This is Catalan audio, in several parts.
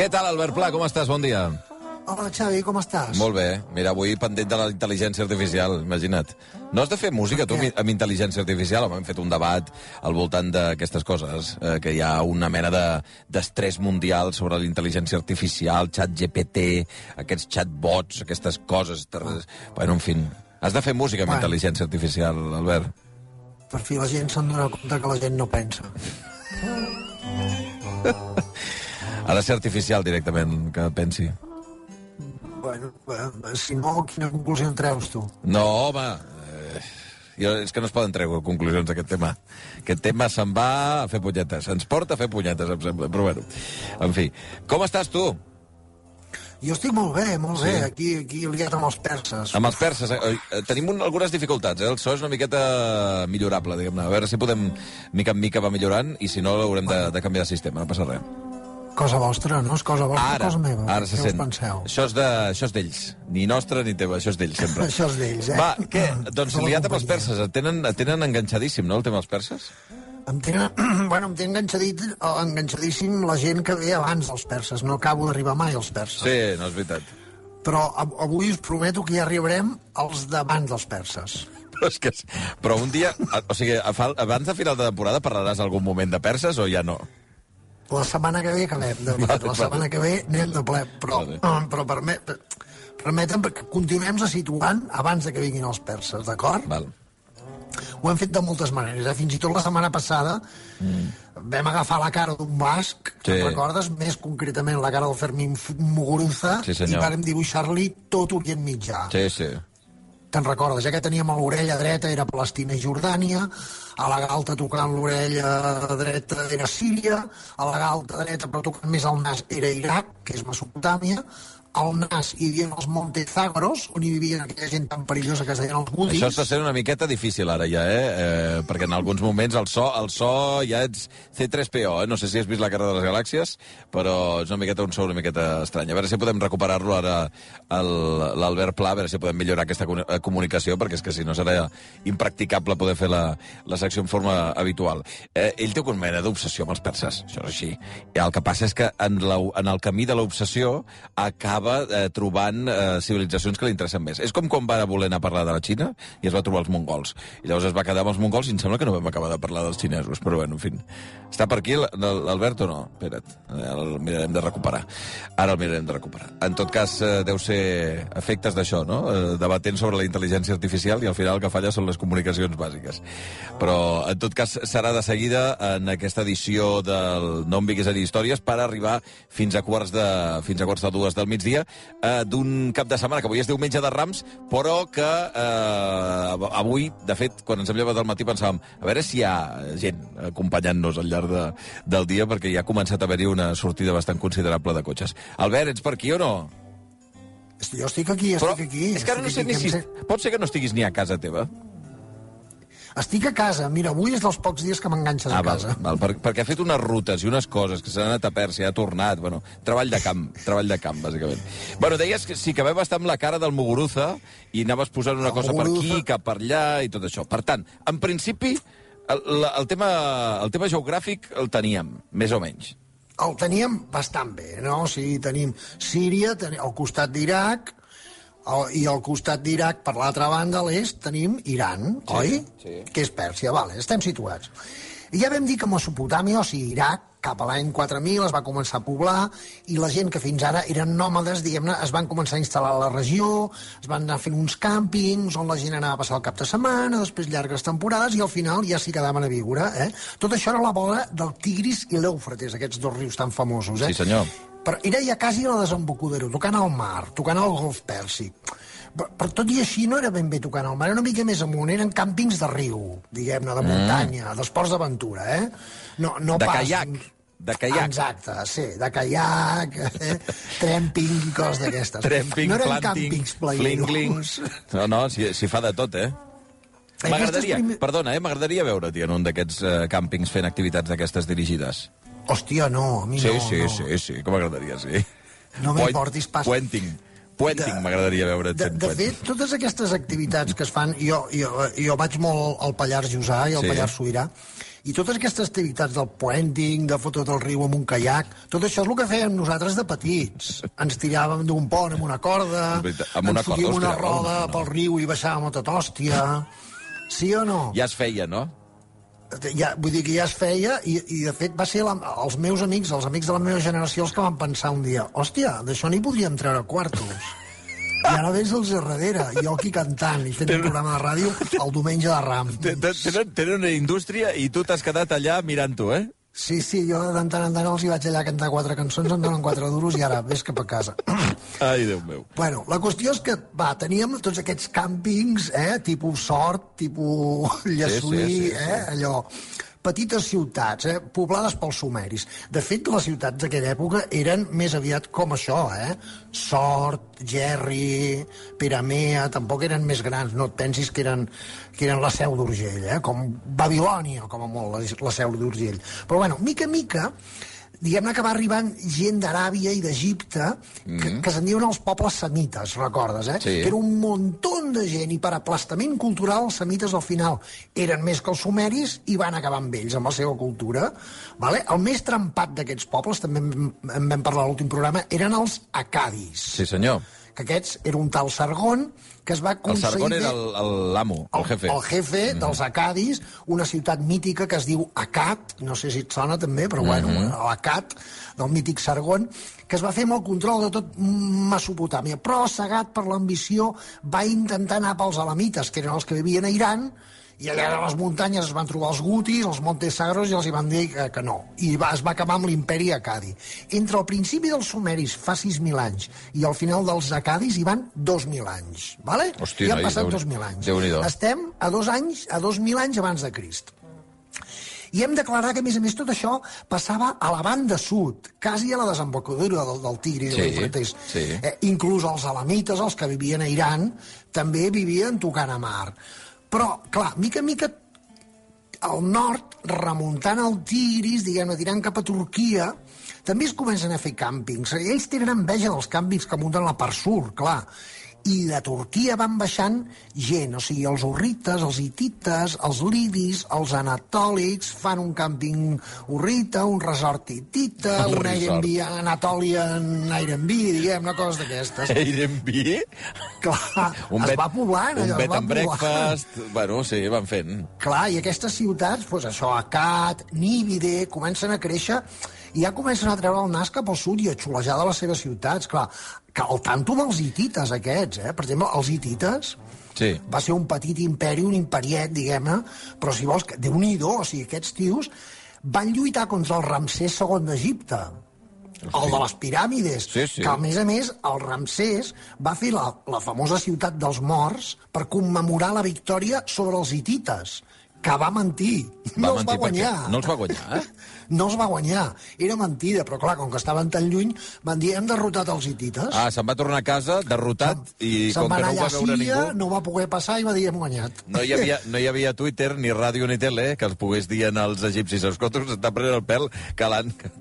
Què tal, Albert Pla? Com estàs? Bon dia. Hola, Xavi, com estàs? Molt bé. Mira, avui pendent de la intel·ligència artificial, imagina't. No has de fer música, tu, amb intel·ligència artificial? Home, hem fet un debat al voltant d'aquestes coses, eh, que hi ha una mena de- d'estrès mundial sobre la intel·ligència artificial, xat GPT, aquests chatbots, aquestes coses... Bueno, en fi, has de fer música amb Bueno. intel·ligència artificial, Albert. Per fi la gent se'n dona compte que la gent no pensa. Ha de ser artificial directament, que pensi. Bueno, eh, si no, quina conclusió en treus tu? No, home, eh, jo, és que no es poden treure conclusions d'aquest tema. Aquest tema se'n va a fer punyetes. Ens porta a fer punyetes, em sembla. Però bueno, en fi. Com estàs tu? Jo estic molt bé, molt Sí. bé, aquí, aquí liat amb els perses. Amb els perses, eh? eh, tenim un, algunes dificultats, eh? El so és una miqueta millorable, diguem-ne. A veure si podem, mica en mica, va millorant, i si no, haurem de, de canviar de sistema, no passa res. Cosa vostra, no? És cosa vostra, Ara, cosa meva. ara se sent. Això és de- això és d'ells. Ni nostre ni teva, això és d'ells, sempre. Això és d'ells, eh? Va, què? Ah, Doncs la liat amb els perses. Et tenen, et tenen enganxadíssim, no, el tema dels perses? Em tenen, bueno, em té enganxadit, enganxadíssim la gent que ve abans dels perses. No acabo d'arribar mai als perses. Sí, no és veritat. Però av- avui us prometo que ja arribarem als d'abans dels perses. Però, és que, però un dia, o sigui, abans de final de temporada parlaràs algun moment de perses o ja no? La setmana que ve acabem, de veritat. Vale, La setmana que ve anem de ple. Però, però permet, permetem que continuem se situant abans de que vinguin els perses, d'acord? Val. Ho hem fet de moltes maneres. Eh? Fins i tot la setmana passada mm. vam agafar la cara d'un basc, Sí. recordes? Més concretament la cara del Fermín Muguruza, Sí, senyor. i vàrem dibuixar-li tot Orient Mitjà. Sí, sí. Te'n recordes? Ja que teníem a l'orella dreta era Palestina i Jordània, a la galta tocant l'orella dreta era Síria, a la galta dreta però tocant més al nas era Iraq, que és Mesopotàmia, al nas hi vivien els Montezagros, on hi vivien aquella gent tan perillosa que es deien els budis. Això està sent una miqueta difícil ara ja, eh? eh perquè en alguns moments el so, el so ja ets C3PO, eh? No sé si has vist la Guerra de les Galàxies, però és una miqueta un so una miqueta estrany. A veure si podem recuperar-lo ara l'Albert Pla, a veure si podem millorar aquesta eh, comunicació, perquè és que si no serà impracticable poder fer la, la secció en forma habitual. Eh, ell té una mena d'obsessió amb els perses, això és així. I el que passa és que en, la, en el camí de l'obsessió acaba eh, trobant eh, civilitzacions que li interessen més. És com quan va voler anar a parlar de la Xina i es va trobar els mongols. I llavors es va quedar amb els mongols i em sembla que no vam acabar de parlar dels xinesos. Però bueno, en fi. Està per aquí l'Albert o no? Espera't, el mirarem de recuperar. Ara el mirarem de recuperar. En tot cas, eh, deu ser efectes d'això, no? Eh, debatent sobre la intel·ligència artificial i al final el que falla són les comunicacions bàsiques. Però, en tot cas, serà de seguida en aquesta edició del No em vinguis a dir històries per arribar fins a quarts de, fins a quarts de dues del migdia eh, d'un cap de setmana que avui és diumenge de Rams, però que eh, avui, de fet, quan ens hem llevat al matí pensàvem a veure si hi ha gent acompanyant-nos al llarg de, del dia, perquè ja ha començat a haver-hi una sortida bastant considerable de cotxes. Albert, ets per aquí o no? Jo estic aquí, Però estic aquí. és que ara no sé ni si... Pot ser que no estiguis ni a casa teva? Estic a casa. Mira, avui és dels pocs dies que m'enganxes Ah, a val, casa. val, per, perquè ha fet unes rutes i unes coses que s'han anat a Pèrsia, ha tornat, bueno, treball de camp, treball de camp, bàsicament. Bueno, deies que sí, que vam estar amb la cara del Muguruza i anaves posant una El cosa per aquí, Muguruza. cap per allà i tot això. Per tant, en principi, el, la- el, tema, el tema geogràfic el teníem, més o menys. El teníem bastant bé, no? O sigui, tenim Síria, ten al costat d'Iraq, i al costat d'Iraq, per l'altra banda, a l'est, tenim Iran, Sí, oi? sí. Que és Pèrsia, vale, estem situats. I ja vam dir que Mesopotàmia, o sigui, Iraq, cap a l'any 4000 es va començar a poblar i la gent que fins ara eren nòmades, diguem-ne, es van començar a instal·lar a la regió, es van anar fent uns càmpings on la gent anava a passar el cap de setmana, després llargues temporades i al final ja s'hi quedaven a viure. Eh? Tot això era la bola del Tigris i l'Eufrates, aquests dos rius tan famosos. Eh? Sí, senyor. Però era ja quasi a la desembocadura, tocant al mar, tocant al golf pèrsic. però, però tot i així no era ben bé tocant al mar, era una mica més amunt, eren càmpings de riu, diguem-ne, de muntanya, d'esports d'aventura, eh? No, no Mm. De pas... caiac, de caiac. Exacte, sí, de caiac, eh? tramping i coses d'aquestes. Tramping, no eren planting, càmpings playeros. No, no, s'hi s'hi fa de tot, eh? M'agradaria, primer- perdona, eh, m'agradaria veure't en un d'aquests eh, càmpings fent activitats d'aquestes dirigides. Hòstia, no, a mi Sí, no. sí, no. sí, sí, que m'agradaria, sí. No Point- m'importis pas. Puenting. Puenting, m'agradaria veure't De, de fet, totes aquestes activitats que es fan... Jo, jo, jo vaig molt al Pallars Jussà i al Sí. Pallars Sobirà, i totes aquestes activitats del puenting, de fotre del riu amb un caiac, tot això és el que fèiem nosaltres de petits. Ens tiràvem d'un pont amb una corda, veritat, amb una ens corda fotíem una roda no, no. pel riu i baixàvem a tot hòstia. Sí o no? Ja es feia, no? Ja, vull dir que ja es feia i, i de fet va ser la, els meus amics, els amics de la meva generació els que van pensar un dia hòstia, d'això n'hi podríem treure quartos i ara vens els de darrere jo aquí cantant i fent un programa de ràdio el diumenge de t- Tenen, tenen una indústria i tu t'has quedat allà mirant-ho, eh? Sí, sí, jo de tant en tant els hi vaig allà a cantar quatre cançons em donen quatre duros i ara ves cap a casa. Ai, Déu meu. Bueno, la qüestió és que, va, teníem tots aquests càmpings, eh, tipus Sort, tipus Llessui, sí, sí, eh, allò petites ciutats, eh, poblades pels sumeris. De fet, les ciutats d'aquella època eren més aviat com això, eh? Sort, Gerri, Peramea, tampoc eren més grans, no et pensis que eren, que eren la seu d'Urgell, eh? Com Babilònia, com a molt, la, la seu d'Urgell. Però, bueno, mica mica, diguem-ne que va arribant gent d'Aràbia i d'Egipte que, que se'n diuen els pobles semites, recordes, eh? Sí. Que era un muntó de gent i per aplastament cultural els semites al final eren més que els sumeris i van acabar amb ells, amb la seva cultura. Vale? El més trempat d'aquests pobles, també en vam parlar a l'últim programa, eren els acadis. Sí, senyor. Que aquests era un tal Sargón que es va El aconseguir... Sargón era fer- el- el- l'amo, el, jefe. el jefe Mm. dels acadis, una ciutat mítica que es diu Acat, no sé si et sona també, però bueno, Mm-hmm. l'Acat, del mític Sargon, que es va fer amb el control de tot Mesopotàmia, però cegat per l'ambició va intentar anar pels alamites, que eren els que vivien a Iran, i allà a les muntanyes es van trobar els gutis, els Montes Sagros, i els hi van dir que, que no. I va, es va acabar amb l'imperi acadi. Entre el principi dels sumeris, fa 6.000 anys, i al final dels acadis hi van 2.000 anys. Vale? Hòstia, I han passat Déu- 2.000 anys. Estem a dos anys, a 2.000 anys abans de Crist. I hem d'aclarar que, a més a més, tot això passava a la banda sud, quasi a la desembocadura del, del Tigre i Sí, de l'Eufrates. sí. Eh, inclús els alamites, els que vivien a Iran, també vivien tocant a mar. Però, clar, mica en mica, al nord, remuntant el Tigris, diguem-ne, tirant cap a Turquia, també es comencen a fer càmpings. Ells tenen enveja dels càmpings que munten la part sud, clar. I de Turquia van baixant gent, o sigui, els urrites, els hitites, els lidis, els anatòlics, fan un càmping urrita, un resort hitita, Un un. Airbnb Anatolian Airbnb, diguem-ne, coses d'aquestes. Airbnb? Clar, Un es bed, va poblant, un allò, bed es va and breakfast... Bueno, sí, van fent. Clar, i aquestes ciutats, doncs això, Acat, Níbide, comencen a créixer i ja comencen a treure el nas cap al sud i a xulejar de les seves ciutats. Clar, que al tanto dels hitites aquests, eh? Per exemple, els hitites Sí. va ser un petit imperi, un imperiet, diguem-ne, però si vols, que- déu-n'hi-do, o sigui, aquests tios van lluitar contra el Ramsès II d'Egipte, el de les piràmides, Sí, sí. que a més a més el Ramsès va fer la, la famosa ciutat dels morts per commemorar la victòria sobre els hitites, que va mentir, Va no els mentir va guanyar. no els va guanyar, eh? No els va guanyar, era mentida, però clar, com que estaven tan lluny, van dir, hem derrotat els hitites. Ah, se'n va tornar a casa derrotat i Se'n com que no ho va veure Síria, ningú... no va poder passar i va dir, hem guanyat. No hi, havia, no hi havia Twitter, ni ràdio, ni tele, que els pogués dir als egipcis, escolta, s'està prenent el pèl, que,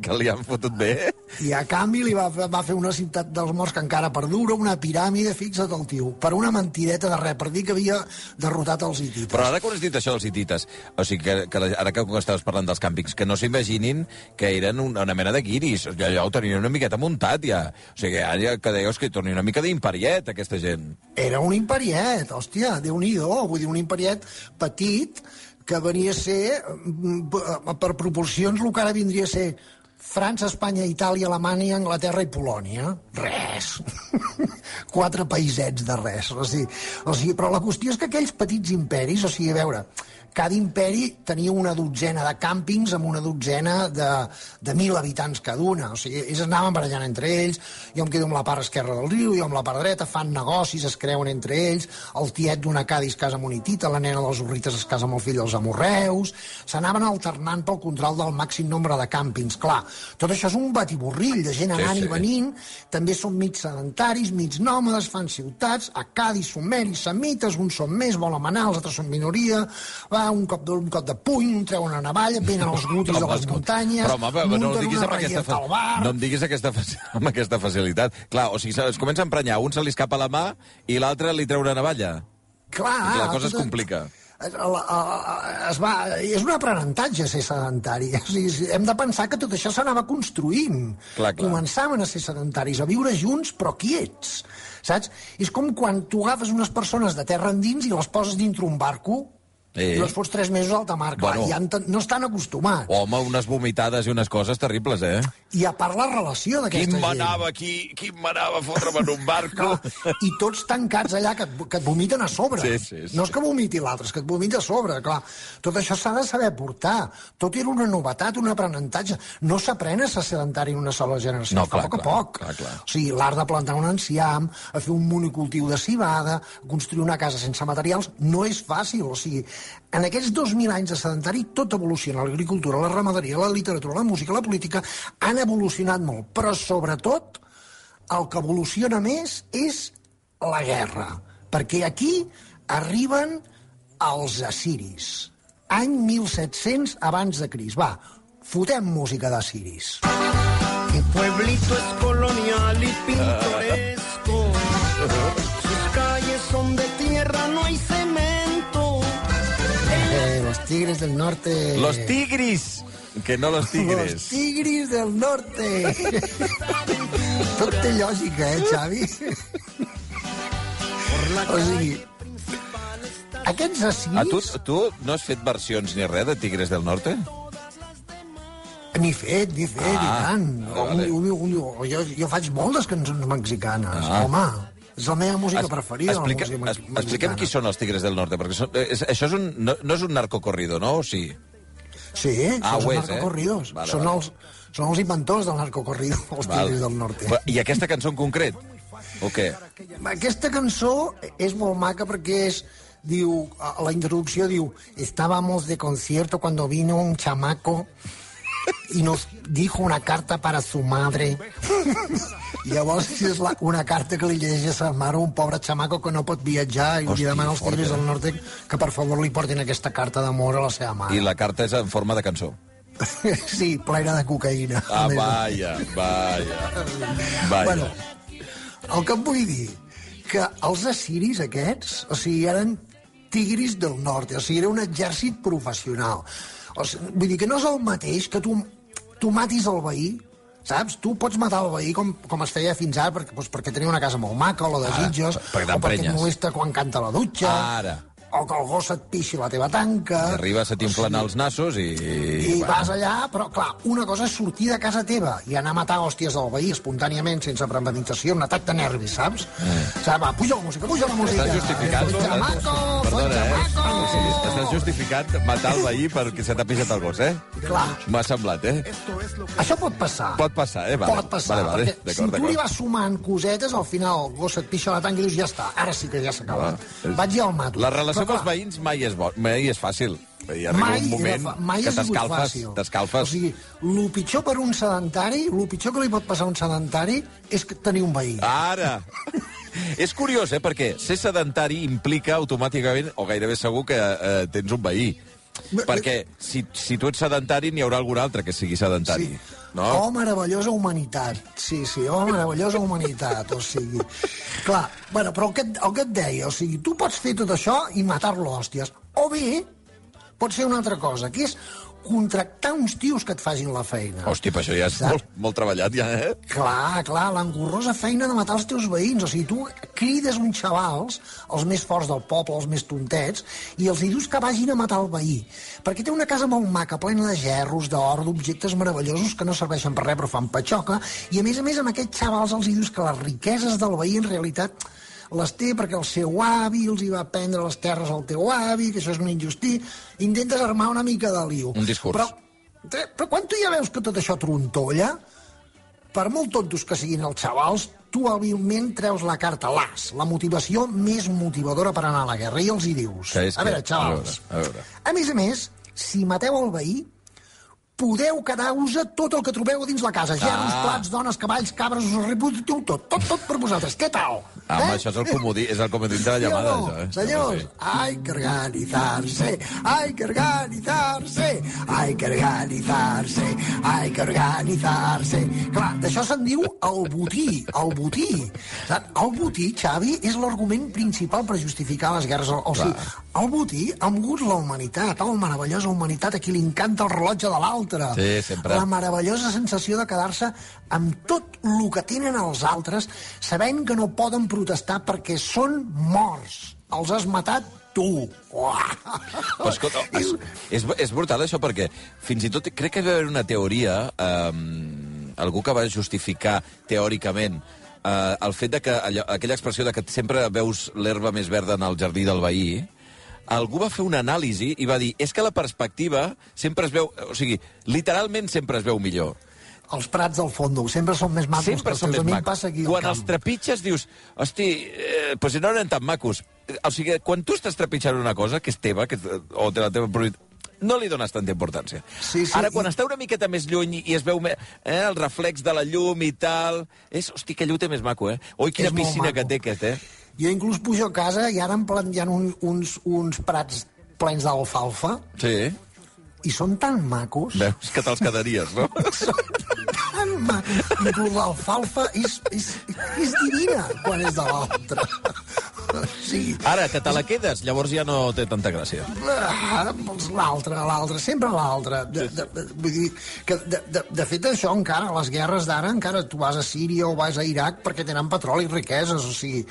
que li han fotut bé. I a canvi li va, va fer una ciutat dels morts que encara perdura, una piràmide, fixa't el tio, per una mentideta de res, per dir que havia derrotat els hitites. Però ara que has dit això dels hitites, o sigui, que, que ara que estaves parlant dels càmpings, que no s'imaginin que eren una, una mena de guiris, ja, ho tenien una miqueta muntat, ja. O sigui, ara que deies que torni una mica d'imperiet, aquesta gent. Era un imperiet, hòstia, déu nhi vull dir, un imperiet petit que venia a ser, mm, per proporcions, el que ara vindria a ser França, Espanya, Itàlia, Alemanya, Anglaterra i Polònia. Res. Quatre paisets de res. O sigui, o sigui, però la qüestió és que aquells petits imperis, o sigui, a veure, cada imperi tenia una dotzena de càmpings amb una dotzena de, de mil habitants cada una. O sigui, ells anaven barallant entre ells, jo em quedo amb la part esquerra del riu, jo amb la part dreta, fan negocis, es creuen entre ells, el tiet d'una Cádiz es casa amb Unitita, la nena dels Urrites es casa amb el fill dels Amorreus, s'anaven alternant pel control del màxim nombre de càmpings. Clar, tot això és un batiborrill de gent anant sí. i venint, també són mig sedentaris, mig nòmades, fan ciutats, a Cádiz, sumeris, semites, uns són més, volen manar, els altres són minoria, va, un cop, de, un cop de puny, un treu una navalla, venen els gutis de les muntanyes, Però, home, però, no, munten diguis amb aquesta, fa... no em diguis aquesta, amb aquesta facilitat. Clar, o sigui, es comença a emprenyar, un se li escapa la mà i l'altre li treu una navalla. Clar, I la cosa es complica. Es va, és un aprenentatge ser sedentari. O sigui, hem de pensar que tot això s'anava construint. Clar, clar. Començaven a ser sedentaris, a viure junts però quiets. Saps? És com quan tu agafes unes persones de terra endins i les poses dintre un barco Eh. i les fots tres mesos a alta mar. Clar, Bueno. ja no estan acostumats. Home, unes vomitades i unes coses terribles, eh? I a part la relació d'aquesta gent. manava aquí, quin manava a fotre'm en un barco. Clar, I tots tancats allà, que et, que et vomiten a sobre. Sí, sí, sí. No és que vomiti l'altre, és que et vomita a sobre, clar. Tot això s'ha de saber portar. Tot era una novetat, un aprenentatge. No s'aprèn a ser sedentari en una sola generació, No, clar, a poc a clar, poc. clar, clar. O sigui, l'art de plantar un enciam, a fer un monocultiu de cibada, a construir una casa sense materials, no és fàcil. O sigui, en aquests 2.000 anys de sedentari tot evoluciona. L'agricultura, la ramaderia, la literatura, la música, la política han evolucionat molt. Però, sobretot, el que evoluciona més és la guerra. Perquè aquí arriben els assiris. Any 1700 abans de Cris. Va, fotem música d'assiris. Mi pueblito es colonial y pintoresco. Sus calles son de tierra, no hay cemento. Los tigres del norte... Los tigris, que no los Los tigres. tigris del norte. Tot té lògica, eh, Xavi? o sigui, aquests A tu, tu no has fet versions ni res de Tigres del Norte? Ni fet, ni fet, Ah, i tant. vale. Un, un, un, jo, jo faig moltes cançons mexicanes, Ah. home. És la meva música Es- preferida, explica, música es, mexicana. expliquem qui són els Tigres del Norte, perquè són, és, això és un, no, no és un narcocorrido, no? O sí? Sí, Ah, són els eh? narcocorridos. Vale, són, vale. els, són els inventors del narcocorrido, els Val. tigres del norte. Però, I aquesta cançó en concret? O què? Aquesta cançó és molt maca perquè és diu, a la introducció diu estábamos de concierto cuando vino un chamaco y nos dijo una carta para su madre i llavors és la, una carta que li llegeix a sa mare un pobre xamaco que no pot viatjar i Hosti, li demana als tigres eh? del norte que per favor li portin aquesta carta d'amor a la seva mare I la carta és en forma de cançó. sí, plena de cocaïna Ah, vaja, vaja. Vaja. Bueno, el que et vull dir, que els assiris aquests, o sigui, eren tigris del nord, o sigui, era un exèrcit professional. O sigui, vull dir que no és el mateix que tu, tu matis el veí, saps? Tu pots matar el veí com, com es feia fins ara, perquè, doncs, perquè tenia una casa molt maca, o la de Ara, perquè o perquè et molesta quan canta la dutxa, Ara. O que el gos et pixi la teva tanca... I arriba, se t'inflen els nassos i... I vas allà, però clar, una cosa és sortir de casa teva i anar a matar hòsties del veí espontàniament, sense premeditació, un atac de nervis, saps? Eh. Saps, va, puja la música, puja la música. Estàs justificant... Soy chamaco, soy Perdona, eh? Sí, estàs justificant matar el veí perquè se t'ha pixat el gos, eh? Clar, M'ha semblat, eh? això pot passar. Pot passar, eh? Vale. Pot passar, Vale, vale. perquè si D'acord, tu li vas sumant cosetes, al final el gos et pixa la tanca i dius, ja està, ara sí que ja s'ha acabat. És- Vaig i el mato. La relació amb Però, els veïns mai és, bo, mai és fàcil. I arriba mai, un moment fa- mai que t'escalfes, t'escalfes. O sigui, el pitjor per un sedentari, el pitjor que li pot passar a un sedentari és tenir un veí. Ara! és curiós, eh? Perquè ser sedentari implica automàticament, o gairebé segur, que eh, tens un veí. Perquè si, si tu ets sedentari, n'hi haurà algun altre que sigui sedentari. No? Oh, meravellosa humanitat. Sí, sí, oh, meravellosa humanitat. O sigui, clar, bueno, però el que, el que et deia, o sigui, tu pots fer tot això i matar-lo hòsties. O bé, pots fer una altra cosa, que és contractar uns tios que et facin la feina. Hòstia, però això ja és Saps? molt, molt treballat, ja, eh? Clar, clar, l'engorrosa feina de matar els teus veïns. O sigui, tu crides uns xavals, els més forts del poble, els més tontets, i els hi dius que vagin a matar el veí. Perquè té una casa molt maca, plena de gerros, d'or, d'objectes meravellosos que no serveixen per res però fan patxoca, i a més a més amb aquests xavals els hi dius que les riqueses del veí en realitat les té perquè el seu avi els hi va prendre les terres al teu avi, que això és una injustícia. Intentes armar una mica de liu. Un discurs. Però, però quan tu ja veus que tot això trontolla, per molt tontos que siguin els xavals, tu hàbilment treus la carta l'as, la motivació més motivadora per anar a la guerra, i els hi dius. Que a veure, xavals, a veure, a veure. a més a més, si mateu el veí, podeu quedar-vos tot el que trobeu dins la casa. Gerros, Ah. plats, dones, cavalls, cabres, us reputo tot, tot, tot per vosaltres. Què tal? Ah, home, això és el comodí, és el comodí de la llamada, no? això, eh? Senyors, Sí. hay que organizarse, hay que organizarse, hay que organizarse, hay que organizarse. Clar, d'això se'n diu el botí, el botí. El botí, Xavi, és l'argument principal per justificar les guerres. O, sigui, el botí ha mogut la humanitat, oh, meravellosa humanitat, a qui li encanta el rellotge de l'altre. Sí, sempre. La meravellosa sensació de quedar-se amb tot el que tenen els altres, sabent que no poden protestar perquè són morts. Els has matat tu. Però, escolta, és, és, és brutal això perquè fins i tot crec que hi va haver una teoria, eh, algú que va justificar teòricament eh, el fet de que allò, aquella expressió de que sempre veus l'herba més verda en el jardí del veí, algú va fer una anàlisi i va dir és que la perspectiva sempre es veu... O sigui, literalment sempre es veu millor. Els prats del fondo sempre són més macos Sempre que els són més macos. Passa aquí al Quan camp. els trepitges dius, hosti, eh, però si no eren tan macos. O sigui, quan tu estàs trepitjant una cosa que és teva, que, o de la teva no li dones tanta importància. Sí, sí, Ara, quan i- està una miqueta més lluny i es veu me, eh, el reflex de la llum i tal... És, hosti, que llum té més maco, eh? Oi, quina piscina que té aquest, eh? Jo inclús pujo a casa i ara em plantejan un, uns, uns prats plens d'alfalfa Sí. i són tan macos. Veus que te'ls quedaries, no? Tan macos. Inclús l'alfalfa és, és, és divina quan és de l'altre. Sí. Ara, que te la quedes, llavors ja no té tanta gràcia. Ah, l'altre, l'altre, sempre l'altre. De, de, de, vull dir que, de, de, de fet, això encara, les guerres d'ara, encara tu vas a Síria o vas a Iraq perquè tenen petroli i riqueses, o sigui...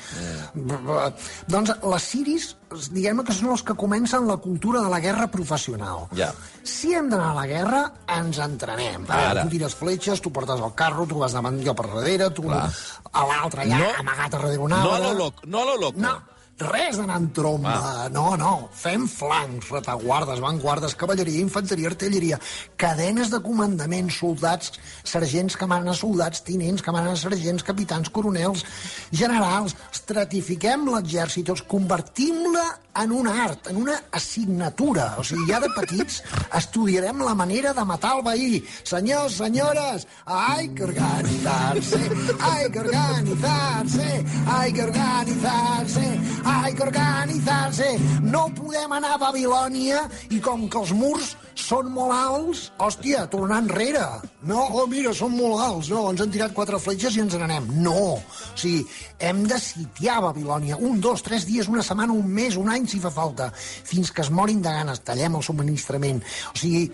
Doncs les siris, diguem que són els que comencen la cultura de la guerra professional. Ja. Si hem d'anar a la guerra, ens entrenem. Ara. Tu tires fletxes, tu portes el carro, tu vas davant jo per darrere, tu Clar. a l'altre ja No. amagat a darrere un No a lo loco, no a lo loco. No, res d'anar en tromba. No, no. Fem flancs, retaguardes, vanguardes, cavalleria, infanteria, artilleria, cadenes de comandament, soldats, sergents que manen a soldats, tinents que manen a sergents, capitans, coronels, generals. Estratifiquem l'exèrcit, els convertim-la en un art, en una assignatura. O sigui, ja de petits estudiarem la manera de matar el veí. Senyors, senyores, hay que organizarse, hay que organizarse, hay que organizarse, hay que organizarse. No podem anar a Babilònia i com que els murs són molt alts, hòstia, tornar enrere. No, oh, mira, són molt alts. No, ens han tirat quatre fletxes i ens n'anem. No. O sigui, hem de sitiar Babilònia. Un, dos, tres dies, una setmana, un mes, un any, si fa falta, fins que es morin de ganes. Tallem el subministrament. O sigui,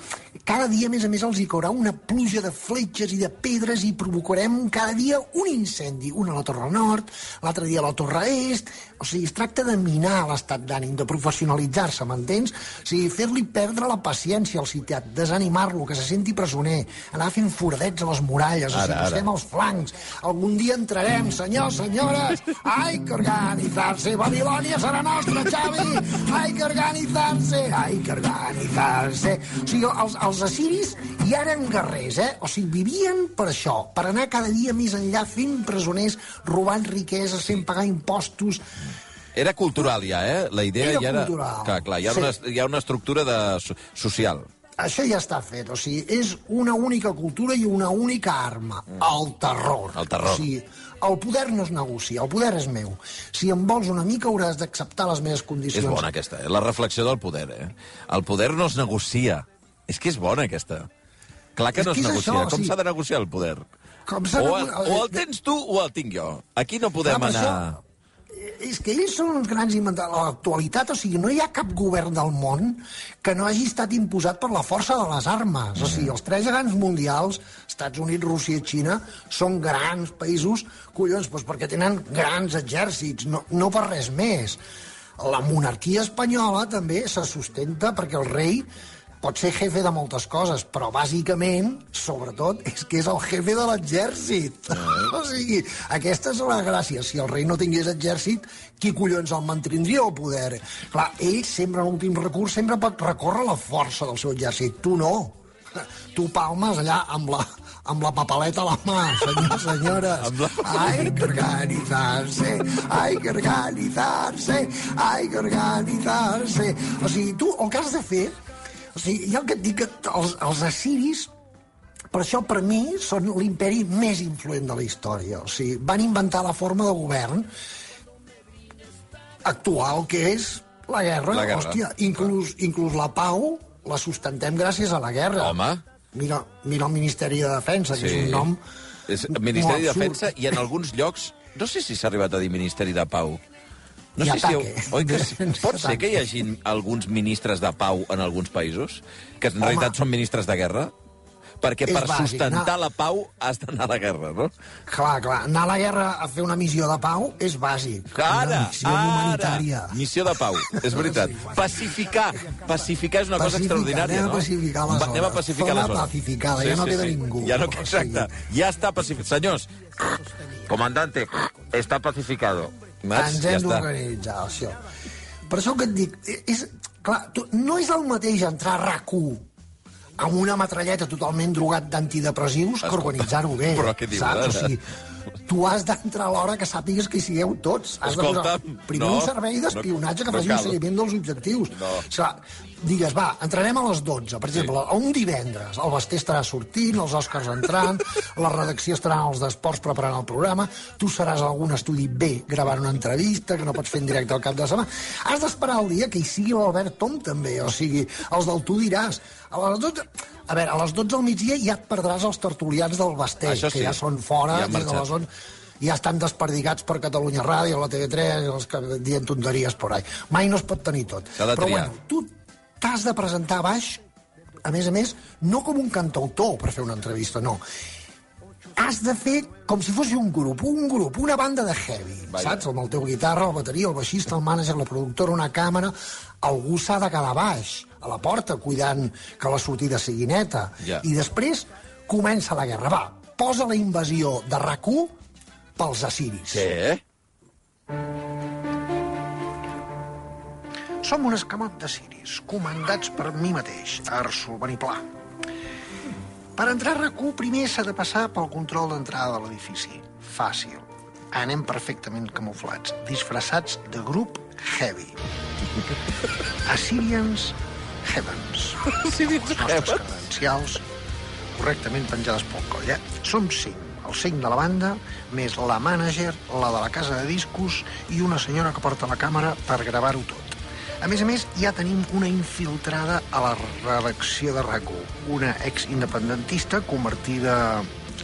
cada dia, a més a més, els hi caurà una pluja de fletxes i de pedres i provocarem cada dia un incendi. Un a la Torre Nord, l'altre dia a la Torre Est... O sigui, es tracta de minar l'estat d'ànim, de professionalitzar-se, m'entens? O sigui, fer-li perdre la paciència al sitiat, desanimar-lo, que se senti presoner, anar fent foradets a les muralles, o Ara, sigui, ara. estem als flancs. Algun dia entrarem, senyors, senyores. Hay que organizarse. Babilònia serà nostra, Xavi. Hay que organizarse. Hay que organizarse. O sigui, els, els assiris ja eren guerrers, eh? O sigui, vivien per això, per anar cada dia més enllà fent presoners, robant riqueses, fent pagar impostos. Era cultural ja, eh? La idea Era ja era... cultural. Clar, clar, hi ha, Sí. una, hi ha una estructura de, so- social. Això ja està fet, o sigui, és una única cultura i una única arma, el terror. El terror. O sigui, el poder no es negocia, el poder és meu. Si em vols una mica hauràs d'acceptar les meves condicions. És bona aquesta, eh? La reflexió del poder, eh? El poder no es negocia. És que és bona, aquesta. Clar que És no es que negocia. això, Com sí. s'ha de negociar el poder? Com o, el, o el tens tu o el tinc jo. Aquí no podem Clar, anar... És que ells són uns grans inventors. L'actualitat, o sigui, no hi ha cap govern del món que no hagi estat imposat per la força de les armes. O sigui, els tres gegants mundials, Estats Units, Rússia i Xina, són grans països, collons, doncs perquè tenen grans exèrcits, no, no per res més. La monarquia espanyola també se sustenta perquè el rei pot ser jefe de moltes coses, però bàsicament, sobretot, és que és el jefe de l'exèrcit. o sigui, aquesta és la gràcia. Si el rei no tingués exèrcit, qui collons el mantindria el poder? Clar, ell sempre, en l'últim recurs, sempre pot recórrer la força del seu exèrcit. Tu no. Tu palmes allà amb la, amb la papaleta a la mà, senyors, senyores. Hay que organitzar-se, hay que organitzar-se, hay que organitzar-se. O sigui, tu el que has de fer... O sigui, jo el que et dic que els, els assiris per això, per mi, són l'imperi més influent de la història. O sigui, van inventar la forma de govern actual, que és la guerra. La guerra. Hòstia, inclús, inclús la pau la sustentem gràcies a la guerra. Home. Mira, mira el Ministeri de Defensa, que és un nom... És Ministeri de. Defensa i en alguns llocs... No sé si s'ha arribat a dir Ministeri de Pau. No I sé si... ataque. Oi que sí? Pot ser que hi hagi alguns ministres de pau en alguns països? Que en Home. realitat són ministres de guerra? Perquè per bàsic, sustentar no? la pau has d'anar a la guerra, no? Clar, clar, anar a la guerra a fer una missió de pau és bàsic. Ara, missió ara, humanitària. missió de pau, és veritat. Pacificar, pacificar és una cosa Pacificar, extraordinària, anem no? pacificar Va- Anem a zona. pacificar Zona la zona. pacificada, ja no queda ningú. Ja no, exacte, ja està pacificat. Senyors, comandante, està pacificado. Mats, Ens ja hem està. d'organitzar, això. Per això que et dic, és, clar, tu, no és el mateix entrar a rac amb una metralleta totalment drogat d'antidepressius que organitzar-ho bé. però què dius, saps? O sigui, tu has d'entrar a l'hora que sàpigues que hi sigueu tots. Has de Escolta'm, posar primer no, un servei d'espionatge no- que no faci cal. un seguiment dels objectius. No. O sigui, digues, va, entrarem a les 12, per exemple, a un divendres. El Basté estarà sortint, els Oscars entrant, la redacció estarà els d'esports preparant el programa, tu seràs a algun estudi B gravant una entrevista que no pots fer en directe al cap de setmana. Has d'esperar el dia que hi sigui l'Albert Tom, també, o sigui, els del tu diràs. A les 12... A veure, a les 12 del migdia ja et perdràs els tertulians del Basté, Això sí. que ja són fora, Ja des de les 11 ja estan desperdigats per Catalunya Ràdio, la TV3, els que dient tonteries por ahí. Mai no es pot tenir tot. Però bueno, tu t'has de presentar a baix, a més a més, no com un cantautor per fer una entrevista, no. Has de fer com si fos un grup, un grup, una banda de heavy, Vaja. saps? Amb el teu guitarra, el bateria, el baixista, el mànager, la productora, una càmera... Algú s'ha de quedar a baix, a la porta, cuidant que la sortida sigui neta. Ja. I després comença la guerra. Va, posa la invasió de rac pels assiris. Què? Som un escamot de ciris, comandats per mi mateix, Arsul Beniplà. Per entrar a rac primer s'ha de passar pel control d'entrada de l'edifici. Fàcil. Anem perfectament camuflats, disfressats de grup heavy. Assyrians Heavens. Assyrians Les nostres credencials correctament penjades pel coll, eh? Som cinc. El cinc de la banda, més la mànager, la de la casa de discos i una senyora que porta la càmera per gravar-ho tot. A més a més, ja tenim una infiltrada a la redacció de rac una ex-independentista convertida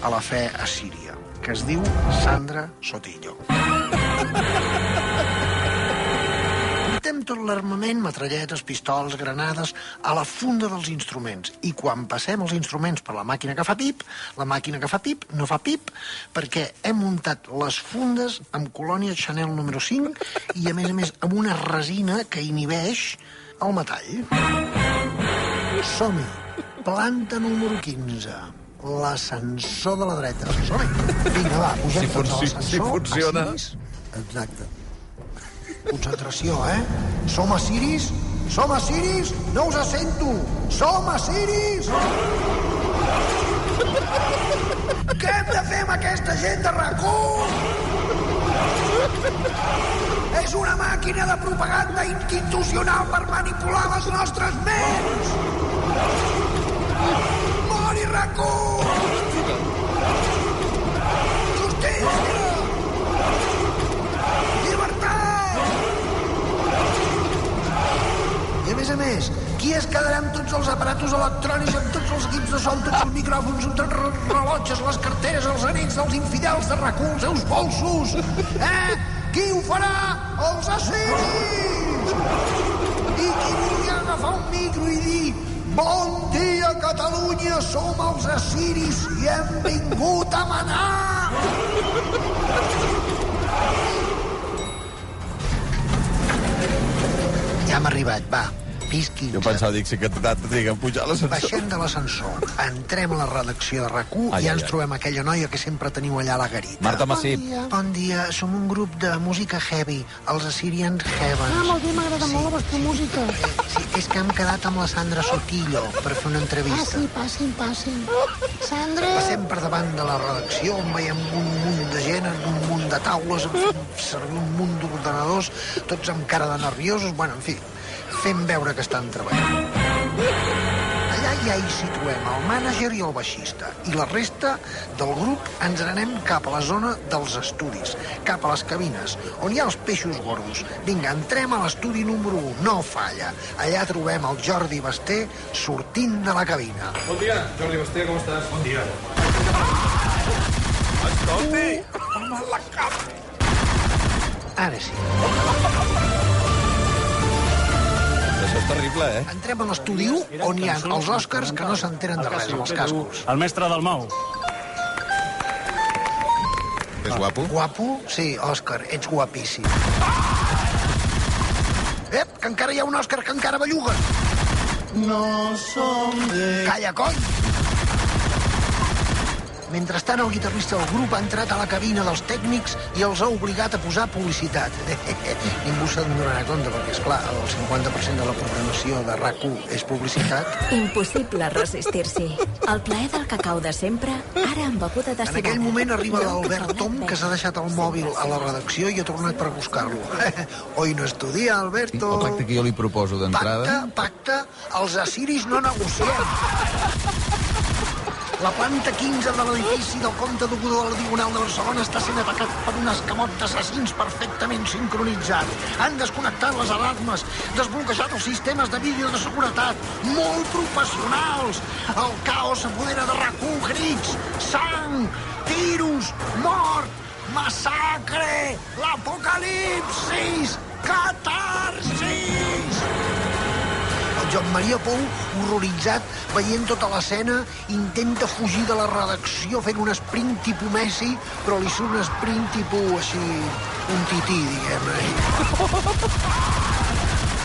a la fe assíria, que es diu Sandra Sotillo. Tot l'armament, metralletes, pistols, granades, a la funda dels instruments. I quan passem els instruments per la màquina que fa pip, la màquina que fa pip no fa pip, perquè hem muntat les fundes amb colònia Chanel número 5 i, a més a més, amb una resina que inhibeix el metall. Som-hi. Planta número 15. L'ascensor de la dreta. Som-hi. Vinga, va, pugem Si tots a l'ascensor. si funciona. Exacte. Concentració, eh? Som assiris? Som assiris? No us sento! Som assiris? Què hem de fer amb aquesta gent de rac És una màquina de propaganda institucional per manipular les nostres ments! Més, qui es quedarà amb tots els aparatos electrònics, amb tots els equips de so, amb tots els micròfons, amb tots els rellotges, les carteres, els anells dels infidels de rac els seus bolsos? Eh? Qui ho farà? Els assiris! I qui vulgui agafar un micro i dir Bon dia, Catalunya, som els assiris i hem vingut a manar! Ja hem arribat, va. Pis 15. Jo pensava, dic, si que t'ha de pujar a l'ascensor. Baixem de l'ascensor, entrem a la redacció de rac Ai, i ja ens ai. trobem aquella noia que sempre teniu allà a la garita. Marta Massip. Bon dia. Bon dia, som un grup de música heavy, els Assyrian Heavens. Ah, molt bé, m'agrada molt la vostra música. Eh, sí, és que hem quedat amb la Sandra Sotillo per fer una Ah, entrevista. sí, passin, passin. Sandra... Passem per davant de la redacció on veiem un munt de gent en un munt de taules, servir un munt d'ordenadors, tots amb cara de nerviosos, bueno, en fi, fem veure que estan treballant. Allà ja hi situem el mànager i el baixista, i la resta del grup ens n'anem cap a la zona dels estudis, cap a les cabines, on hi ha els peixos gordos. Vinga, entrem a l'estudi número 1, no falla. Allà trobem el Jordi Basté sortint de la cabina. Bon dia, Jordi Basté, com estàs? Bon dia. Ara sí. Això és terrible, eh? Entrem a l'estudi 1, on hi ha els Oscars que no s'enteren de res, amb els cascos. El mestre del Mau. És guapo. Guapo? Sí, Òscar, ets guapíssim. Ep, que encara hi ha un Òscar que encara belluga. No som de... Calla, cony! Mentrestant, el guitarrista del grup ha entrat a la cabina dels tècnics i els ha obligat a posar publicitat. Ningú se'n donarà compte, perquè, és clar, el 50% de la programació de rac és publicitat. Impossible resistir-s'hi. El plaer del cacau de sempre, ara amb beguda En destilada. aquell moment arriba l'Albert Tom, que s'ha deixat el mòbil a la redacció i ha tornat per buscar-lo. Hoy no estudia, Alberto. El pacte que jo li proposo Pacte, d'entrada... pacte, els assiris no negociem. La planta 15 de l'edifici del Comte de Godó a la Diagonal de Barcelona està sent atacat per un escamot d'assassins perfectament sincronitzats. Han desconnectat les alarmes, desbloquejat els sistemes de vídeo de seguretat, molt professionals. El caos s'apodera de rac crits, sang, tiros, mort, massacre, l'apocalipsis, catarsis. Joan Maria Pou, horroritzat, veient tota l'escena, intenta fugir de la redacció fent un sprint tipus Messi, però li surt un sprint tipus així, un tití, diguem-ne.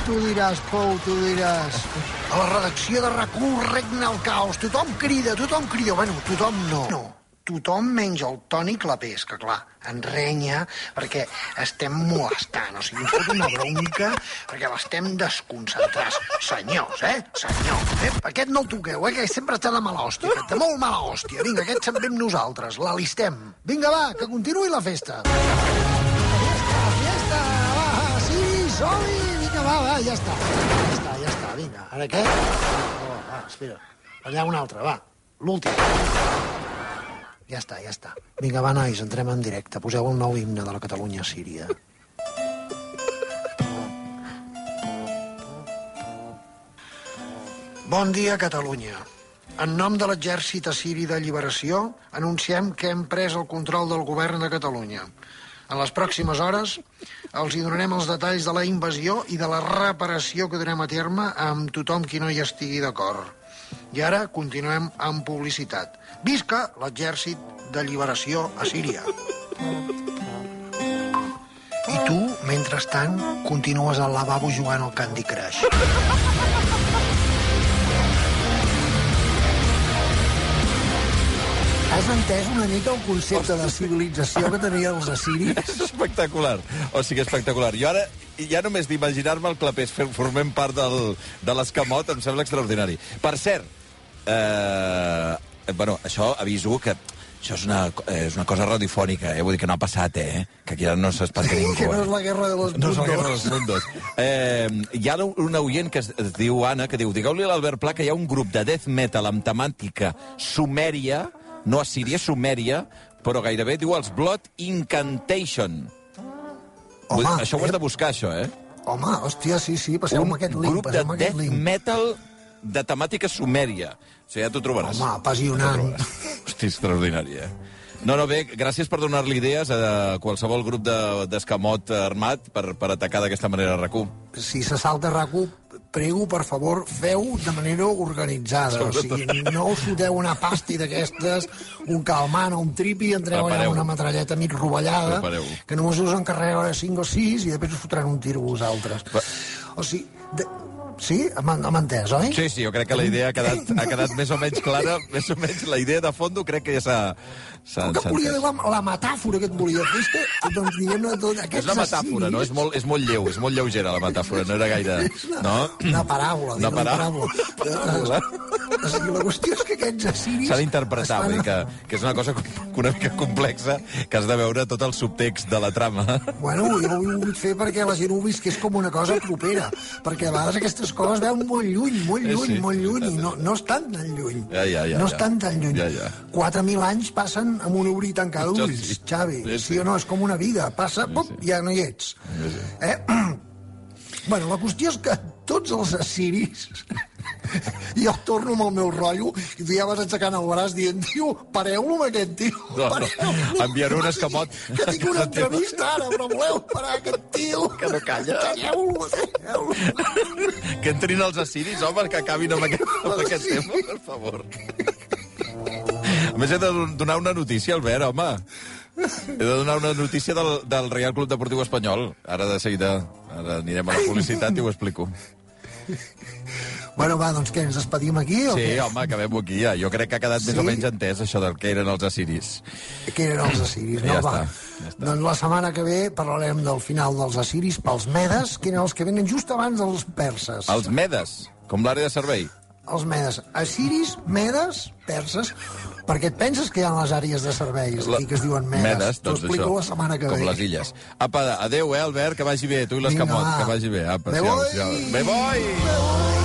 Tu diràs, Pou, tu diràs. A la redacció de rac regna el caos. Tothom crida, tothom crida. Bueno, tothom no. No. Tothom menys el Toni Clapés, que clar, en renya perquè estem molestant, o sigui, ens fot una bronca perquè l'estem desconcentrats. Senyors, eh? Senyors, eh? Aquest no el toqueu, eh? Que sempre està de mala hòstia, aquest de molt mala hòstia. Vinga, aquest se'n ve amb nosaltres, l'alistem. Vinga, va, que continuï la festa. Fiesta, fiesta, va, sí, som-hi, vinga, va, va, ja està. Ja està, ja està, vinga. Ara què? Oh, va, espera. Allà un altre, va. L'últim. Ja està, ja està. Vinga, va, nois, entrem en directe. Poseu el nou himne de la Catalunya-Síria. Bon dia, Catalunya. En nom de l'exèrcit assiri de lliberació, anunciem que hem pres el control del govern de Catalunya. En les pròximes hores els hi donarem els detalls de la invasió i de la reparació que durem a terme amb tothom qui no hi estigui d'acord. I ara continuem amb publicitat. Visca l'exèrcit de lliberació a Síria. I tu, mentrestant, continues al lavabo jugant al Candy Crush. Has entès una mica el concepte de civilització que tenien els assiris? És espectacular. O sigui, espectacular. Jo ara, ja només d'imaginar-me el clapés fer- formem part del, de l'escamot em sembla extraordinari. Per cert, eh, bueno, això aviso que això és una, eh, és una cosa radiofònica, eh? vull dir que no ha passat, eh? Que aquí no s'espanta ningú. Que no eh? és la guerra de los No és la guerra mundos. dels mundos. Eh, hi ha una oient que es, es diu Anna, que diu, digueu-li a l'Albert Pla que hi ha un grup de death metal amb temàtica sumèria, no assíria, sumèria, però gairebé diu els Blood Incantation. Vull dir, Home, això ho has eh? de buscar, això, eh? Home, hòstia, sí, sí, passeu-me un aquest link, grup de death link. metal de temàtica sumèria. Sigui, ja t'ho trobaràs. Home, apassionant. Ja. Hosti, extraordinari, eh? No, no, bé, gràcies per donar-li idees a qualsevol grup de- d'escamot armat per, per atacar d'aquesta manera RAC1. Si se salta RAC1, prego, per favor, feu de manera organitzada. O sigui, no us foteu una pasti d'aquestes, un calmant o un tripi, entreu allà amb una metralleta mig rovellada, Prepareu. que només us encarrega 5 o 6 i després us fotran un tiro vosaltres. Va. O sigui, de, Sí? M'ha entès, oi? Sí, sí, jo crec que la idea ha quedat, ha quedat més o menys clara, més o menys la idea de fondo crec que ja s'ha... El que volia dir, la, la metàfora que et volia fer és que, doncs, diguem-ne, tot, És una metàfora, no? És molt, és molt lleu, és molt lleugera la metàfora, no era gaire... No? Una paràbola, Una digue, una paràbola. paràbola. O sigui, la qüestió és que aquests assiris... S'ha d'interpretar, fan- que, que és una cosa com- una mica complexa, que has de veure tot el subtext de la trama. Bueno, jo ho he volgut fer perquè la gent ho visqués com una cosa propera, perquè a vegades aquestes coses veuen molt lluny, molt Eh, lluny, sí, molt lluny, i no, no estan tan lluny. Ja, ja, ja, no estan tan lluny. Ja, ja. 4.000 anys passen amb un obrir i tancar d'ulls, sí. Xavi. Sí, Sí, sí. o no? És com una vida. Passa, pop, ja no hi ets. Eh? Bueno, la qüestió és que tots els assiris... Jo torno amb el meu rotllo i tu ja vas aixecant el braç dient, tio, pareu-lo amb aquest tio. No, no. pareu-lo." Enviaré un escamot. Que tinc una entrevista ara, però voleu parar aquest tio. Que no calla. Calleu-lo, calleu-lo. Que entrin els assiris, home, que acabin amb aquest, amb aquest tema, per favor. A més, he de donar una notícia, Albert, home. He de donar una notícia del, del Real Club Deportiu Espanyol. Ara de seguida ara anirem a la publicitat i ho explico. Bueno, va, doncs què, ens despedim aquí o Sí, què? home, acabem aquí ja. Jo crec que ha quedat més Sí? o menys entès això del que eren els assiris. Que eren els assiris, no? Ja va. està, ja està. Doncs la setmana que ve parlarem del final dels assiris pels medes, que eren els que venen just abans dels perses. Els medes, com l'àrea de servei. Els medes. Assiris, medes, perses, perquè et penses que hi ha les àrees de serveis aquí que es diuen medes. Medes, T'ho doncs explico això. la setmana que com ve. les illes. Apa, adeu, eh, Albert, que vagi bé. Tu i Vinga, va. que vagi bé. Apa, Me voy. siau. Me voy! Me voy.